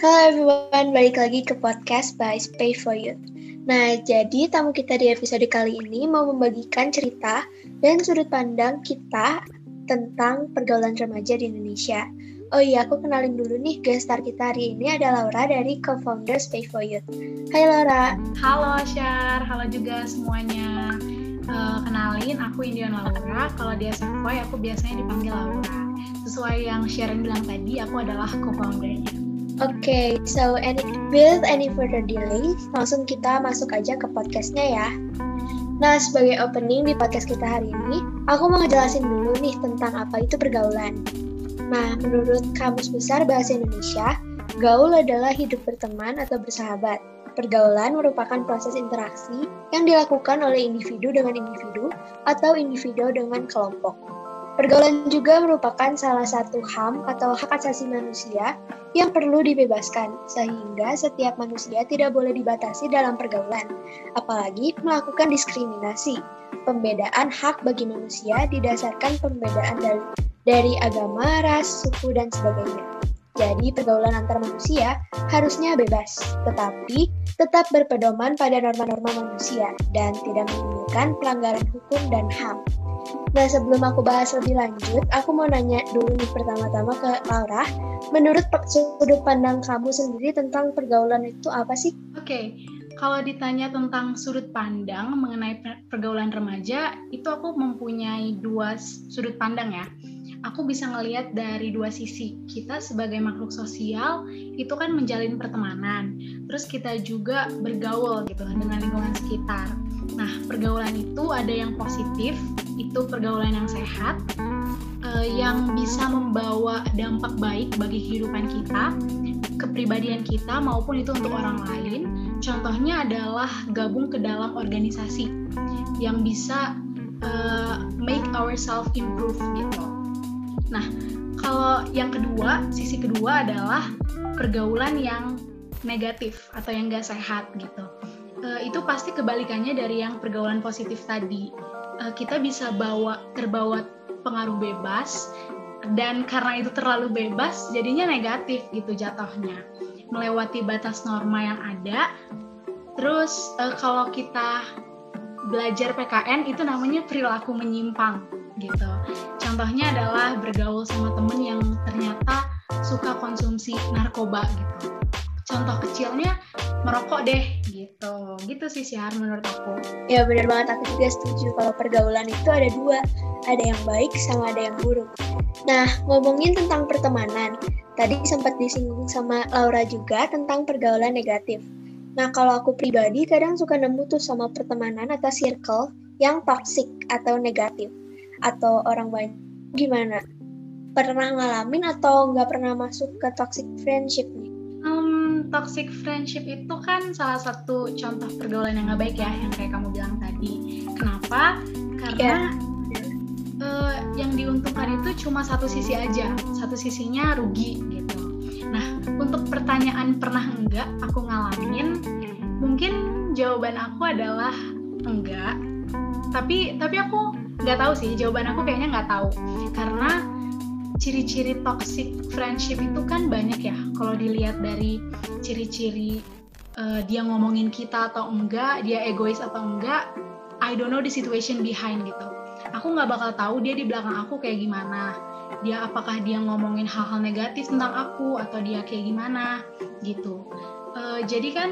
Halo everyone, balik lagi ke podcast by Pay for Youth. Nah, jadi tamu kita di episode kali ini mau membagikan cerita dan sudut pandang kita tentang pergaulan remaja di Indonesia. Oh iya, aku kenalin dulu nih guest star kita hari ini ada Laura dari co-founder Pay for Youth. Hai Laura. Halo Syar, halo juga semuanya. Uh, kenalin, aku Indian Laura. Kalau di SFY aku biasanya dipanggil Laura. Sesuai yang Sharon bilang tadi, aku adalah co-foundernya. Oke, okay, so any, with any further delay, langsung kita masuk aja ke podcastnya ya. Nah, sebagai opening di podcast kita hari ini, aku mau ngejelasin dulu nih tentang apa itu pergaulan. Nah, menurut Kamus Besar Bahasa Indonesia, gaul adalah hidup berteman atau bersahabat. Pergaulan merupakan proses interaksi yang dilakukan oleh individu dengan individu atau individu dengan kelompok. Pergaulan juga merupakan salah satu HAM atau hak asasi manusia yang perlu dibebaskan, sehingga setiap manusia tidak boleh dibatasi dalam pergaulan, apalagi melakukan diskriminasi. Pembedaan hak bagi manusia didasarkan pembedaan dari, dari agama, ras, suku, dan sebagainya. Jadi, pergaulan antar manusia harusnya bebas, tetapi tetap berpedoman pada norma-norma manusia dan tidak menimbulkan pelanggaran hukum dan HAM. Nah, sebelum aku bahas lebih lanjut, aku mau nanya dulu nih pertama-tama ke Laura. Menurut sudut pandang kamu sendiri tentang pergaulan itu apa sih? Oke, okay. kalau ditanya tentang sudut pandang mengenai pergaulan remaja, itu aku mempunyai dua sudut pandang ya. Aku bisa ngelihat dari dua sisi. Kita sebagai makhluk sosial itu kan menjalin pertemanan. Terus kita juga bergaul gitu dengan lingkungan sekitar. Nah, pergaulan itu ada yang positif, itu pergaulan yang sehat uh, yang bisa membawa dampak baik bagi kehidupan kita, kepribadian kita maupun itu untuk orang lain. Contohnya adalah gabung ke dalam organisasi yang bisa uh, make ourselves improve gitu. Nah, kalau yang kedua, sisi kedua adalah pergaulan yang negatif atau yang gak sehat gitu. Uh, itu pasti kebalikannya dari yang pergaulan positif tadi uh, kita bisa bawa terbawa pengaruh bebas. Dan karena itu terlalu bebas jadinya negatif gitu jatuhnya. Melewati batas norma yang ada. Terus uh, kalau kita belajar PKN itu namanya perilaku menyimpang gitu. Contohnya adalah bergaul sama temen yang ternyata suka konsumsi narkoba gitu contoh kecilnya merokok deh gitu. Gitu sih Syahar menurut aku. Ya benar banget. Aku juga setuju kalau pergaulan itu ada dua. Ada yang baik sama ada yang buruk. Nah ngomongin tentang pertemanan tadi sempat disinggung sama Laura juga tentang pergaulan negatif. Nah kalau aku pribadi kadang suka nemu tuh sama pertemanan atau circle yang toxic atau negatif. Atau orang banyak gimana? Pernah ngalamin atau nggak pernah masuk ke toxic friendship toxic friendship itu kan salah satu contoh pergaulan yang gak baik ya yang kayak kamu bilang tadi. Kenapa? Karena yeah. uh, yang diuntungkan itu cuma satu sisi aja. Satu sisinya rugi gitu. Nah untuk pertanyaan pernah enggak aku ngalamin mungkin jawaban aku adalah enggak. Tapi tapi aku nggak tahu sih jawaban aku kayaknya nggak tahu. Karena ciri-ciri toxic friendship itu kan banyak ya. Kalau dilihat dari ciri-ciri uh, dia ngomongin kita atau enggak dia egois atau enggak I don't know the situation behind gitu. Aku nggak bakal tahu dia di belakang aku kayak gimana. Dia apakah dia ngomongin hal-hal negatif tentang aku atau dia kayak gimana gitu. Uh, jadi kan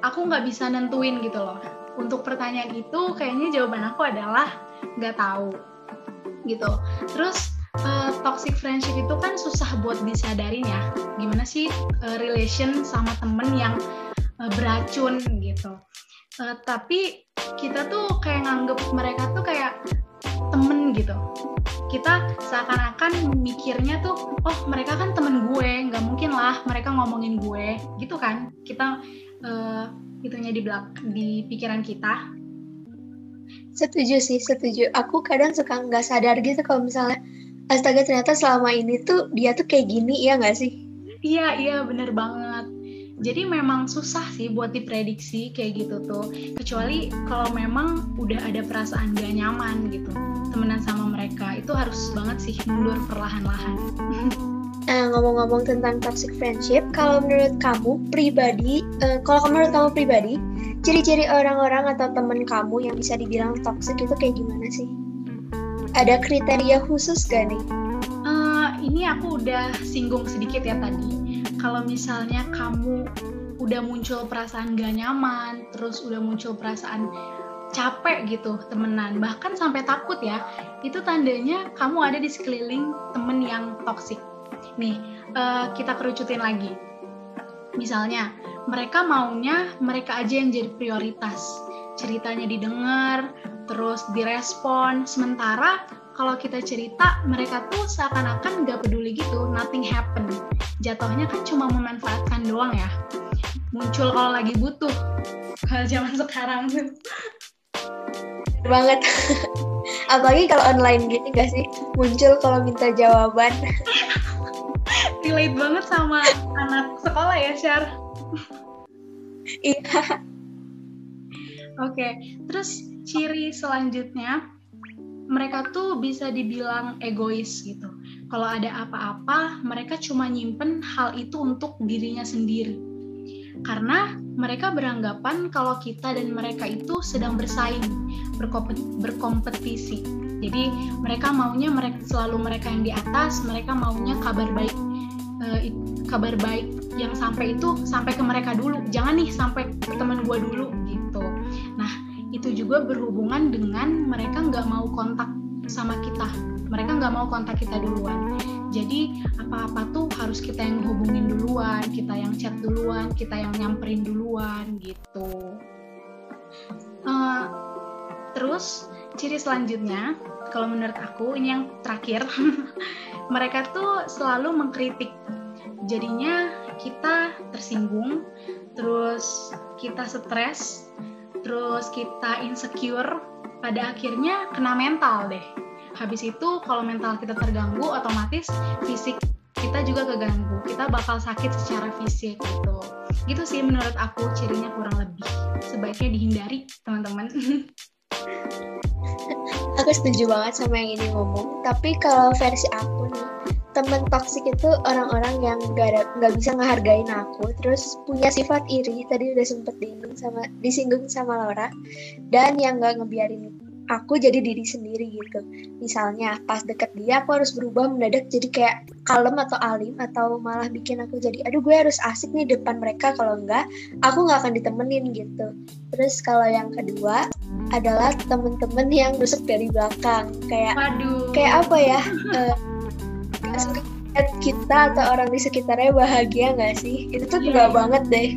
aku nggak bisa nentuin gitu loh. Untuk pertanyaan itu kayaknya jawaban aku adalah nggak tahu gitu. Terus toxic friendship itu kan susah buat disadarin ya. Gimana sih uh, relation sama temen yang uh, beracun gitu. Uh, tapi kita tuh kayak nganggep mereka tuh kayak temen gitu. Kita seakan-akan mikirnya tuh oh mereka kan temen gue nggak mungkin lah mereka ngomongin gue. Gitu kan. Kita uh, itunya di belak di pikiran kita. Setuju sih setuju. Aku kadang suka nggak sadar gitu kalau misalnya astaga ternyata selama ini tuh dia tuh kayak gini ya nggak sih? Iya iya bener banget. Jadi memang susah sih buat diprediksi kayak gitu tuh. Kecuali kalau memang udah ada perasaan gak nyaman gitu temenan sama mereka itu harus banget sih mundur perlahan-lahan. uh, ngomong-ngomong tentang toxic friendship, kalau menurut kamu pribadi, uh, kalau menurut kamu pribadi, ciri-ciri orang-orang atau teman kamu yang bisa dibilang toxic itu kayak gimana sih? Ada kriteria khusus gak nih? Uh, ini aku udah singgung sedikit ya tadi. Kalau misalnya kamu udah muncul perasaan gak nyaman, terus udah muncul perasaan capek gitu temenan, bahkan sampai takut ya, itu tandanya kamu ada di sekeliling temen yang toxic. Nih, uh, kita kerucutin lagi. Misalnya, mereka maunya mereka aja yang jadi prioritas. Ceritanya didengar, terus direspon. Sementara kalau kita cerita, mereka tuh seakan-akan nggak peduli gitu, nothing happen. Jatuhnya kan cuma memanfaatkan doang ya. Muncul kalau lagi butuh. Kalau zaman sekarang tuh. banget. Apalagi kalau online gitu gak sih? Muncul kalau minta jawaban. relate banget sama anak sekolah ya, Syar. Iya. Oke, terus ciri selanjutnya mereka tuh bisa dibilang egois gitu. Kalau ada apa-apa, mereka cuma nyimpen hal itu untuk dirinya sendiri. Karena mereka beranggapan kalau kita dan mereka itu sedang bersaing, berkompetisi. Jadi mereka maunya mereka selalu mereka yang di atas, mereka maunya kabar baik uh, kabar baik yang sampai itu sampai ke mereka dulu jangan nih sampai ke teman gue dulu itu juga berhubungan dengan mereka nggak mau kontak sama kita. Mereka nggak mau kontak kita duluan. Jadi apa-apa tuh harus kita yang hubungin duluan kita yang chat duluan kita yang nyamperin duluan gitu. Uh, terus ciri selanjutnya kalau menurut aku ini yang terakhir mereka tuh selalu mengkritik. Jadinya kita tersinggung terus kita stres terus kita insecure pada akhirnya kena mental deh. Habis itu kalau mental kita terganggu otomatis fisik kita juga keganggu. Kita bakal sakit secara fisik gitu. Gitu sih menurut aku cirinya kurang lebih. Sebaiknya dihindari teman-teman. Aku setuju banget sama yang ini ngomong. Tapi kalau versi aku nih temen toksik itu orang-orang yang gak, gak bisa ngehargain aku. Terus punya sifat iri tadi udah sempet disinggung sama disinggung sama Laura. Dan yang gak ngebiarin aku jadi diri sendiri gitu. Misalnya pas deket dia aku harus berubah mendadak jadi kayak kalem atau alim atau malah bikin aku jadi aduh gue harus asik nih depan mereka kalau enggak aku nggak akan ditemenin gitu. Terus kalau yang kedua adalah temen-temen yang nusuk dari belakang. Kayak Waduh. kayak apa ya uh, kita atau orang di sekitarnya bahagia nggak sih? Itu tuh yeah, banget deh.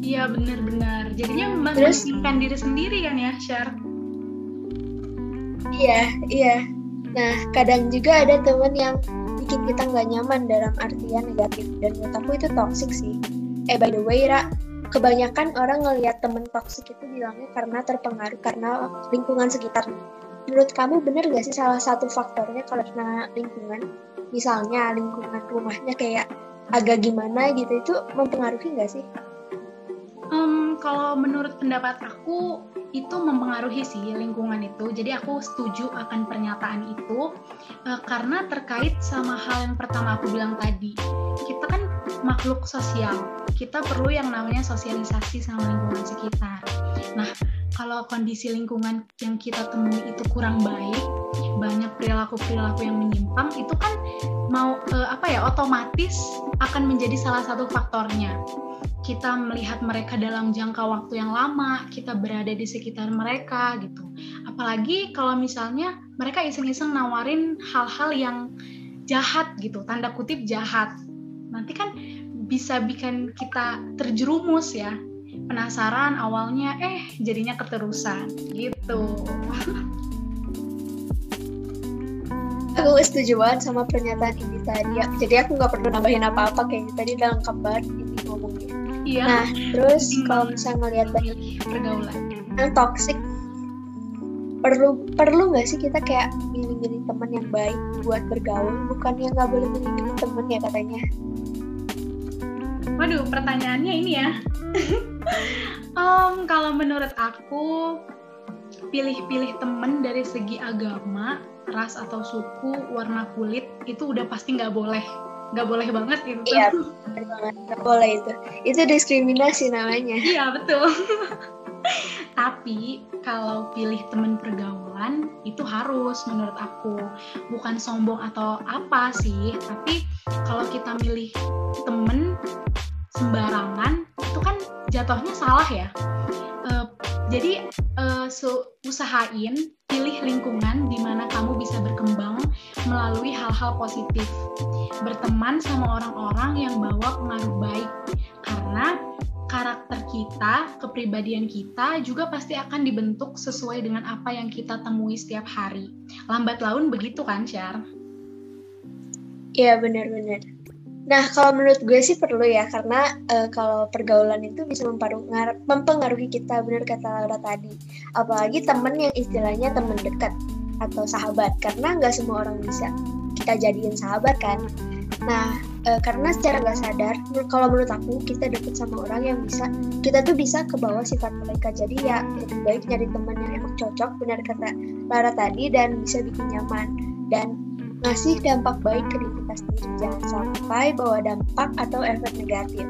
Iya benar-benar. Jadinya terus? diri sendiri kan ya Syar iya iya. Nah kadang juga ada temen yang bikin kita nggak nyaman dalam artian negatif. Dan menurut aku itu toxic sih. Eh by the way Ra kebanyakan orang ngelihat temen toxic itu bilangnya karena terpengaruh karena lingkungan sekitar. Menurut kamu bener gak sih salah satu faktornya kalau karena lingkungan? Misalnya lingkungan rumahnya kayak agak gimana gitu, itu mempengaruhi gak sih? Um, kalau menurut pendapat aku itu mempengaruhi sih lingkungan itu. Jadi aku setuju akan pernyataan itu uh, karena terkait sama hal yang pertama aku bilang tadi. Kita kan makhluk sosial. Kita perlu yang namanya sosialisasi sama lingkungan sekitar. Nah, kalau kondisi lingkungan yang kita temui itu kurang baik, banyak perilaku-perilaku yang menyimpang, itu kan mau uh, apa ya otomatis akan menjadi salah satu faktornya kita melihat mereka dalam jangka waktu yang lama, kita berada di sekitar mereka gitu. Apalagi kalau misalnya mereka iseng-iseng nawarin hal-hal yang jahat gitu, tanda kutip jahat. Nanti kan bisa bikin kita terjerumus ya. Penasaran awalnya eh jadinya keterusan gitu. Aku setuju banget sama pernyataan ini tadi. Jadi aku nggak perlu nambahin apa-apa kayaknya tadi udah lengkap banget ini ngomongnya. Iya. Nah, terus kalau misalnya ngelihat banyak pergaulan yang toxic perlu perlu nggak sih kita kayak milih-milih teman yang baik buat bergaul bukan yang nggak boleh milih-milih teman ya katanya waduh pertanyaannya ini ya um, kalau menurut aku pilih-pilih temen dari segi agama ras atau suku warna kulit itu udah pasti nggak boleh. Nggak boleh banget gitu. Iya nggak boleh itu. Itu diskriminasi namanya. Iya betul. Tapi kalau pilih temen pergaulan itu harus menurut aku. Bukan sombong atau apa sih tapi kalau kita milih temen sembarangan itu kan jatuhnya salah ya. Uh, jadi uh, so, usahain pilih lingkungan di mana kamu bisa berkembang melalui hal-hal positif berteman sama orang-orang yang bawa pengaruh baik karena karakter kita, kepribadian kita juga pasti akan dibentuk sesuai dengan apa yang kita temui setiap hari. Lambat laun begitu kan, Syar? Iya, benar-benar. Nah, kalau menurut gue sih perlu ya, karena uh, kalau pergaulan itu bisa mempengaruhi kita, benar kata Laura tadi. Apalagi temen yang istilahnya temen dekat atau sahabat, karena nggak semua orang bisa kita jadiin sahabat kan. Nah, e, karena secara nggak sadar, kalau menurut aku kita deket sama orang yang bisa, kita tuh bisa ke bawah sifat mereka. Jadi ya lebih baik nyari teman yang emang cocok, benar kata Lara tadi, dan bisa bikin nyaman dan ngasih dampak baik ke diri kita sendiri. Jangan sampai bawa dampak atau efek negatif.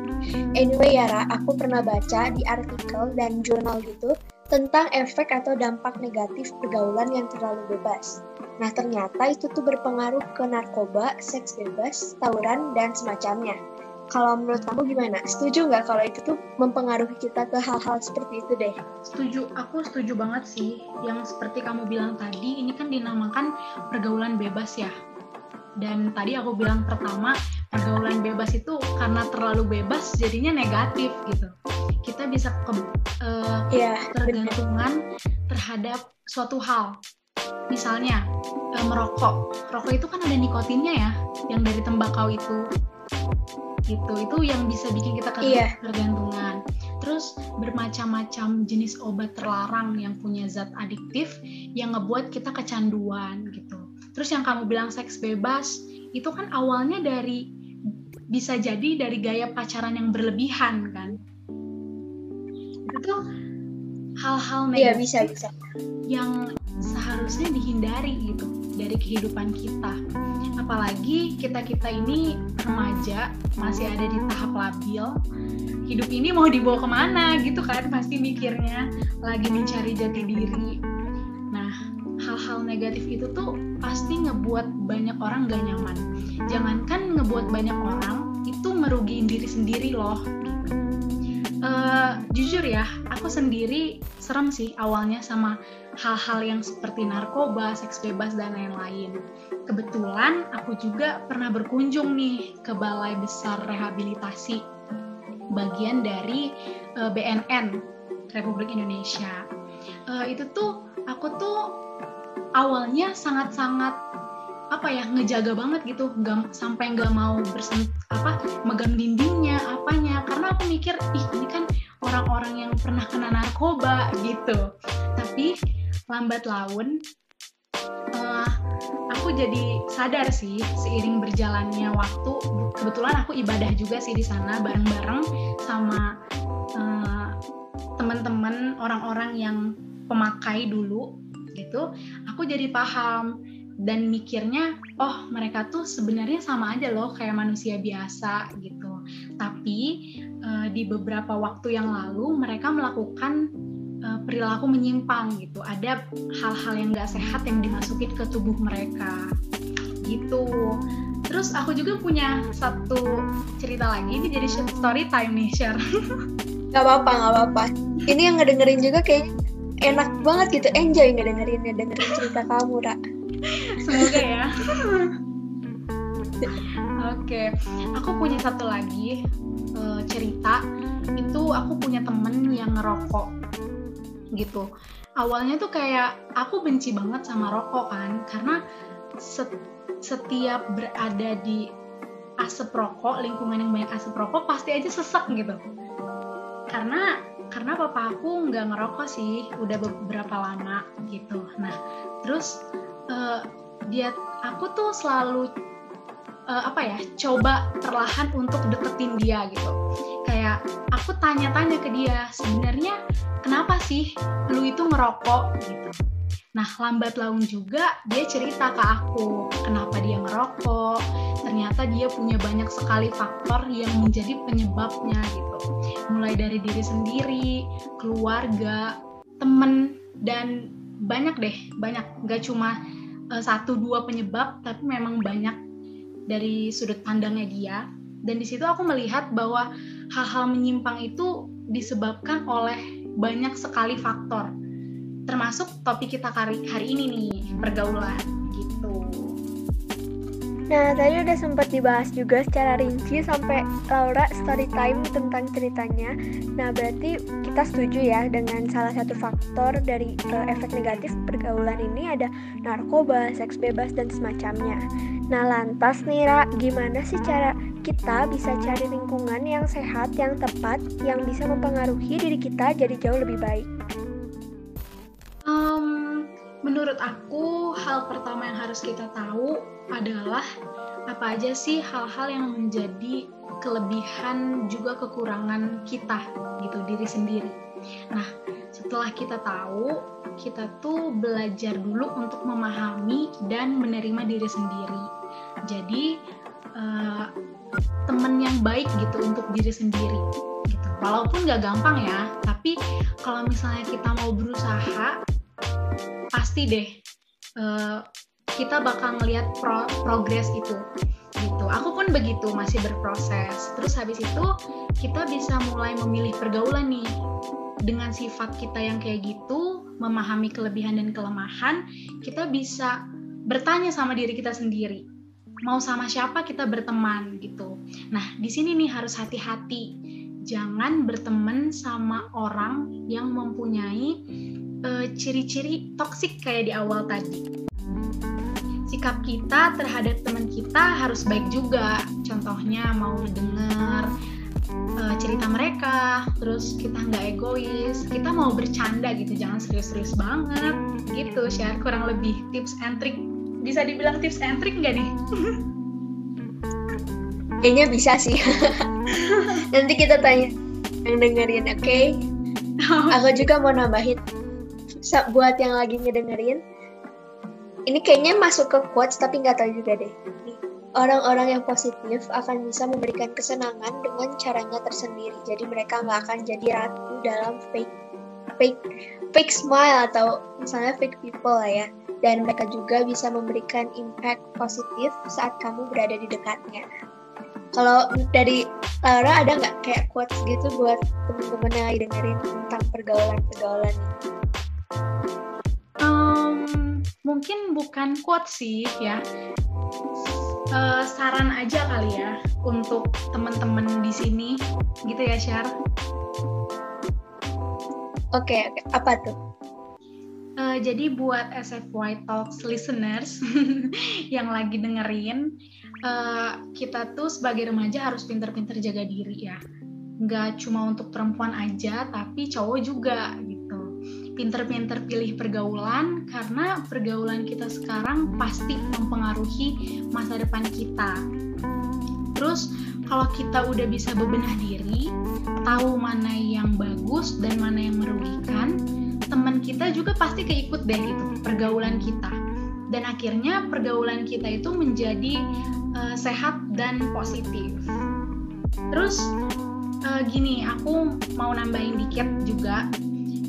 Anyway Yara, aku pernah baca di artikel dan jurnal gitu tentang efek atau dampak negatif pergaulan yang terlalu bebas. Nah, ternyata itu tuh berpengaruh ke narkoba, seks bebas, tawuran, dan semacamnya. Kalau menurut kamu gimana? Setuju nggak kalau itu tuh mempengaruhi kita ke hal-hal seperti itu deh? Setuju, aku setuju banget sih. Yang seperti kamu bilang tadi, ini kan dinamakan pergaulan bebas ya. Dan tadi aku bilang pertama, pergaulan bebas itu karena terlalu bebas jadinya negatif gitu. Kita bisa ke, uh, yeah, tergantungan terhadap suatu hal misalnya e, merokok rokok itu kan ada nikotinnya ya yang dari tembakau itu gitu itu yang bisa bikin kita iya. ketergantungan terus bermacam-macam jenis obat terlarang yang punya zat adiktif yang ngebuat kita kecanduan gitu terus yang kamu bilang seks bebas itu kan awalnya dari bisa jadi dari gaya pacaran yang berlebihan kan itu hal-hal negatif iya, bisa, bisa. yang seharusnya dihindari gitu dari kehidupan kita. Apalagi kita-kita ini remaja, masih ada di tahap labil. Hidup ini mau dibawa ke mana gitu kan, pasti mikirnya lagi mencari jati diri. Nah, hal-hal negatif itu tuh pasti ngebuat banyak orang gak nyaman. Jangankan ngebuat banyak orang, itu ngerugiin diri sendiri loh. Uh, jujur ya, aku sendiri serem sih awalnya sama hal-hal yang seperti narkoba, seks bebas, dan lain-lain. Kebetulan aku juga pernah berkunjung nih ke Balai Besar Rehabilitasi, bagian dari uh, eh, BNN Republik Indonesia. Uh, itu tuh aku tuh awalnya sangat-sangat apa ya ngejaga banget gitu. Nggak sampai nggak mau bersen apa megang dindingnya apanya. Karena aku mikir ih ini kan orang-orang yang pernah kena narkoba gitu. Tapi lambat laun uh, aku jadi sadar sih seiring berjalannya waktu. Kebetulan aku ibadah juga sih di sana bareng-bareng sama uh, teman-teman orang-orang yang pemakai dulu gitu. Aku jadi paham dan mikirnya oh mereka tuh sebenarnya sama aja loh kayak manusia biasa gitu. Tapi uh, di beberapa waktu yang lalu mereka melakukan uh, perilaku menyimpang gitu. Ada hal-hal yang gak sehat yang dimasukin ke tubuh mereka gitu. Terus aku juga punya satu cerita lagi ini jadi story time nih share. Gak apa-apa gak apa-apa. Ini yang ngedengerin juga kayak enak banget gitu. Enjoy ngedengerin ngedengerin cerita kamu Ra semoga ya. Oke, aku punya satu lagi uh, cerita. Itu aku punya temen yang ngerokok gitu. Awalnya tuh kayak aku benci banget sama rokok kan karena set, setiap berada di asap rokok lingkungan yang banyak asap rokok pasti aja sesek gitu. Karena karena papa aku nggak ngerokok sih udah beberapa lama gitu. Nah terus uh, dia aku tuh selalu uh, apa ya coba perlahan untuk deketin dia gitu kayak aku tanya-tanya ke dia sebenarnya kenapa sih lu itu ngerokok gitu Nah, lambat laun juga dia cerita ke aku kenapa dia ngerokok. Ternyata dia punya banyak sekali faktor yang menjadi penyebabnya gitu. Mulai dari diri sendiri, keluarga, temen, dan banyak deh, banyak. Gak cuma satu dua penyebab, tapi memang banyak dari sudut pandangnya dia. Dan di situ aku melihat bahwa hal-hal menyimpang itu disebabkan oleh banyak sekali faktor termasuk topik kita hari, ini nih pergaulan. Nah, tadi udah sempat dibahas juga secara rinci sampai Laura story time tentang ceritanya. Nah, berarti kita setuju ya dengan salah satu faktor dari uh, efek negatif pergaulan ini ada narkoba, seks bebas, dan semacamnya. Nah, lantas nih, Ra, gimana sih cara kita bisa cari lingkungan yang sehat, yang tepat, yang bisa mempengaruhi diri kita jadi jauh lebih baik? Um, menurut aku, hal pertama yang harus kita tahu adalah apa aja sih hal-hal yang menjadi kelebihan juga kekurangan kita gitu diri sendiri. Nah, setelah kita tahu, kita tuh belajar dulu untuk memahami dan menerima diri sendiri. Jadi uh, temen yang baik gitu untuk diri sendiri. Gitu. Walaupun gak gampang ya, tapi kalau misalnya kita mau berusaha, pasti deh uh, kita bakal ngelihat pro progres itu gitu. Aku pun begitu masih berproses. Terus habis itu kita bisa mulai memilih pergaulan nih dengan sifat kita yang kayak gitu, memahami kelebihan dan kelemahan, kita bisa bertanya sama diri kita sendiri. Mau sama siapa kita berteman gitu. Nah, di sini nih harus hati-hati. Jangan berteman sama orang yang mempunyai uh, ciri-ciri toksik kayak di awal tadi. Sikap kita terhadap teman kita harus baik juga. Contohnya mau denger uh, cerita mereka, terus kita nggak egois, kita mau bercanda gitu, jangan serius-serius banget gitu. Share kurang lebih tips and trick. Bisa dibilang tips and trick nggak nih? Kayaknya bisa sih. Nanti kita tanya yang dengerin, oke? Okay? Aku juga mau nambahin buat yang lagi ngedengerin ini kayaknya masuk ke quotes tapi nggak tahu juga deh. Orang-orang yang positif akan bisa memberikan kesenangan dengan caranya tersendiri. Jadi mereka nggak akan jadi ratu dalam fake fake fake smile atau misalnya fake people lah ya. Dan mereka juga bisa memberikan impact positif saat kamu berada di dekatnya. Kalau dari Laura ada nggak kayak quotes gitu buat temen-temen yang dengerin tentang pergaulan-pergaulan ini? Mungkin bukan quote sih ya. Uh, saran aja kali ya untuk teman-teman di sini gitu ya Syar oke okay, okay. apa tuh? Uh, jadi buat SFY Talks listeners yang lagi dengerin uh, kita tuh sebagai remaja harus pinter-pinter jaga diri ya. Nggak cuma untuk perempuan aja tapi cowok juga pinter-pinter pilih pergaulan karena pergaulan kita sekarang pasti mempengaruhi masa depan kita. Terus kalau kita udah bisa bebenah diri, tahu mana yang bagus dan mana yang merugikan, teman kita juga pasti keikut deh itu pergaulan kita. Dan akhirnya pergaulan kita itu menjadi uh, sehat dan positif. Terus uh, gini, aku mau nambahin dikit juga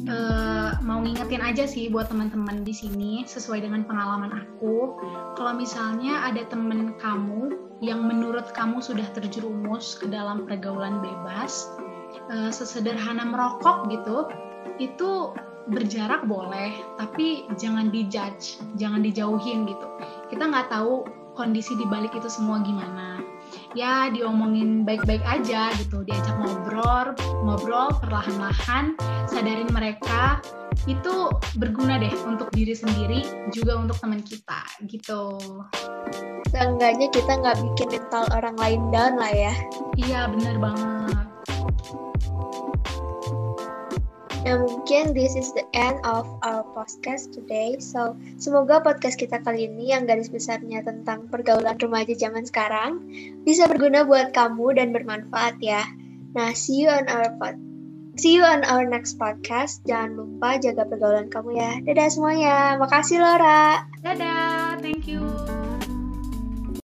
uh, mau ngingetin aja sih buat teman-teman di sini sesuai dengan pengalaman aku. Kalau misalnya ada temen kamu yang menurut kamu sudah terjerumus ke dalam pergaulan bebas, uh, sesederhana merokok gitu, itu berjarak boleh, tapi jangan dijudge, jangan dijauhin gitu. Kita nggak tahu kondisi di balik itu semua gimana ya diomongin baik-baik aja gitu diajak ngobrol ngobrol perlahan-lahan sadarin mereka itu berguna deh untuk diri sendiri juga untuk teman kita gitu seenggaknya kita nggak bikin mental orang lain down lah ya iya bener banget Nah mungkin this is the end of our podcast today. So semoga podcast kita kali ini yang garis besarnya tentang pergaulan remaja zaman sekarang bisa berguna buat kamu dan bermanfaat ya. Nah see you on our pod See you on our next podcast. Jangan lupa jaga pergaulan kamu ya. Dadah semuanya. Makasih Laura. Dadah, thank you.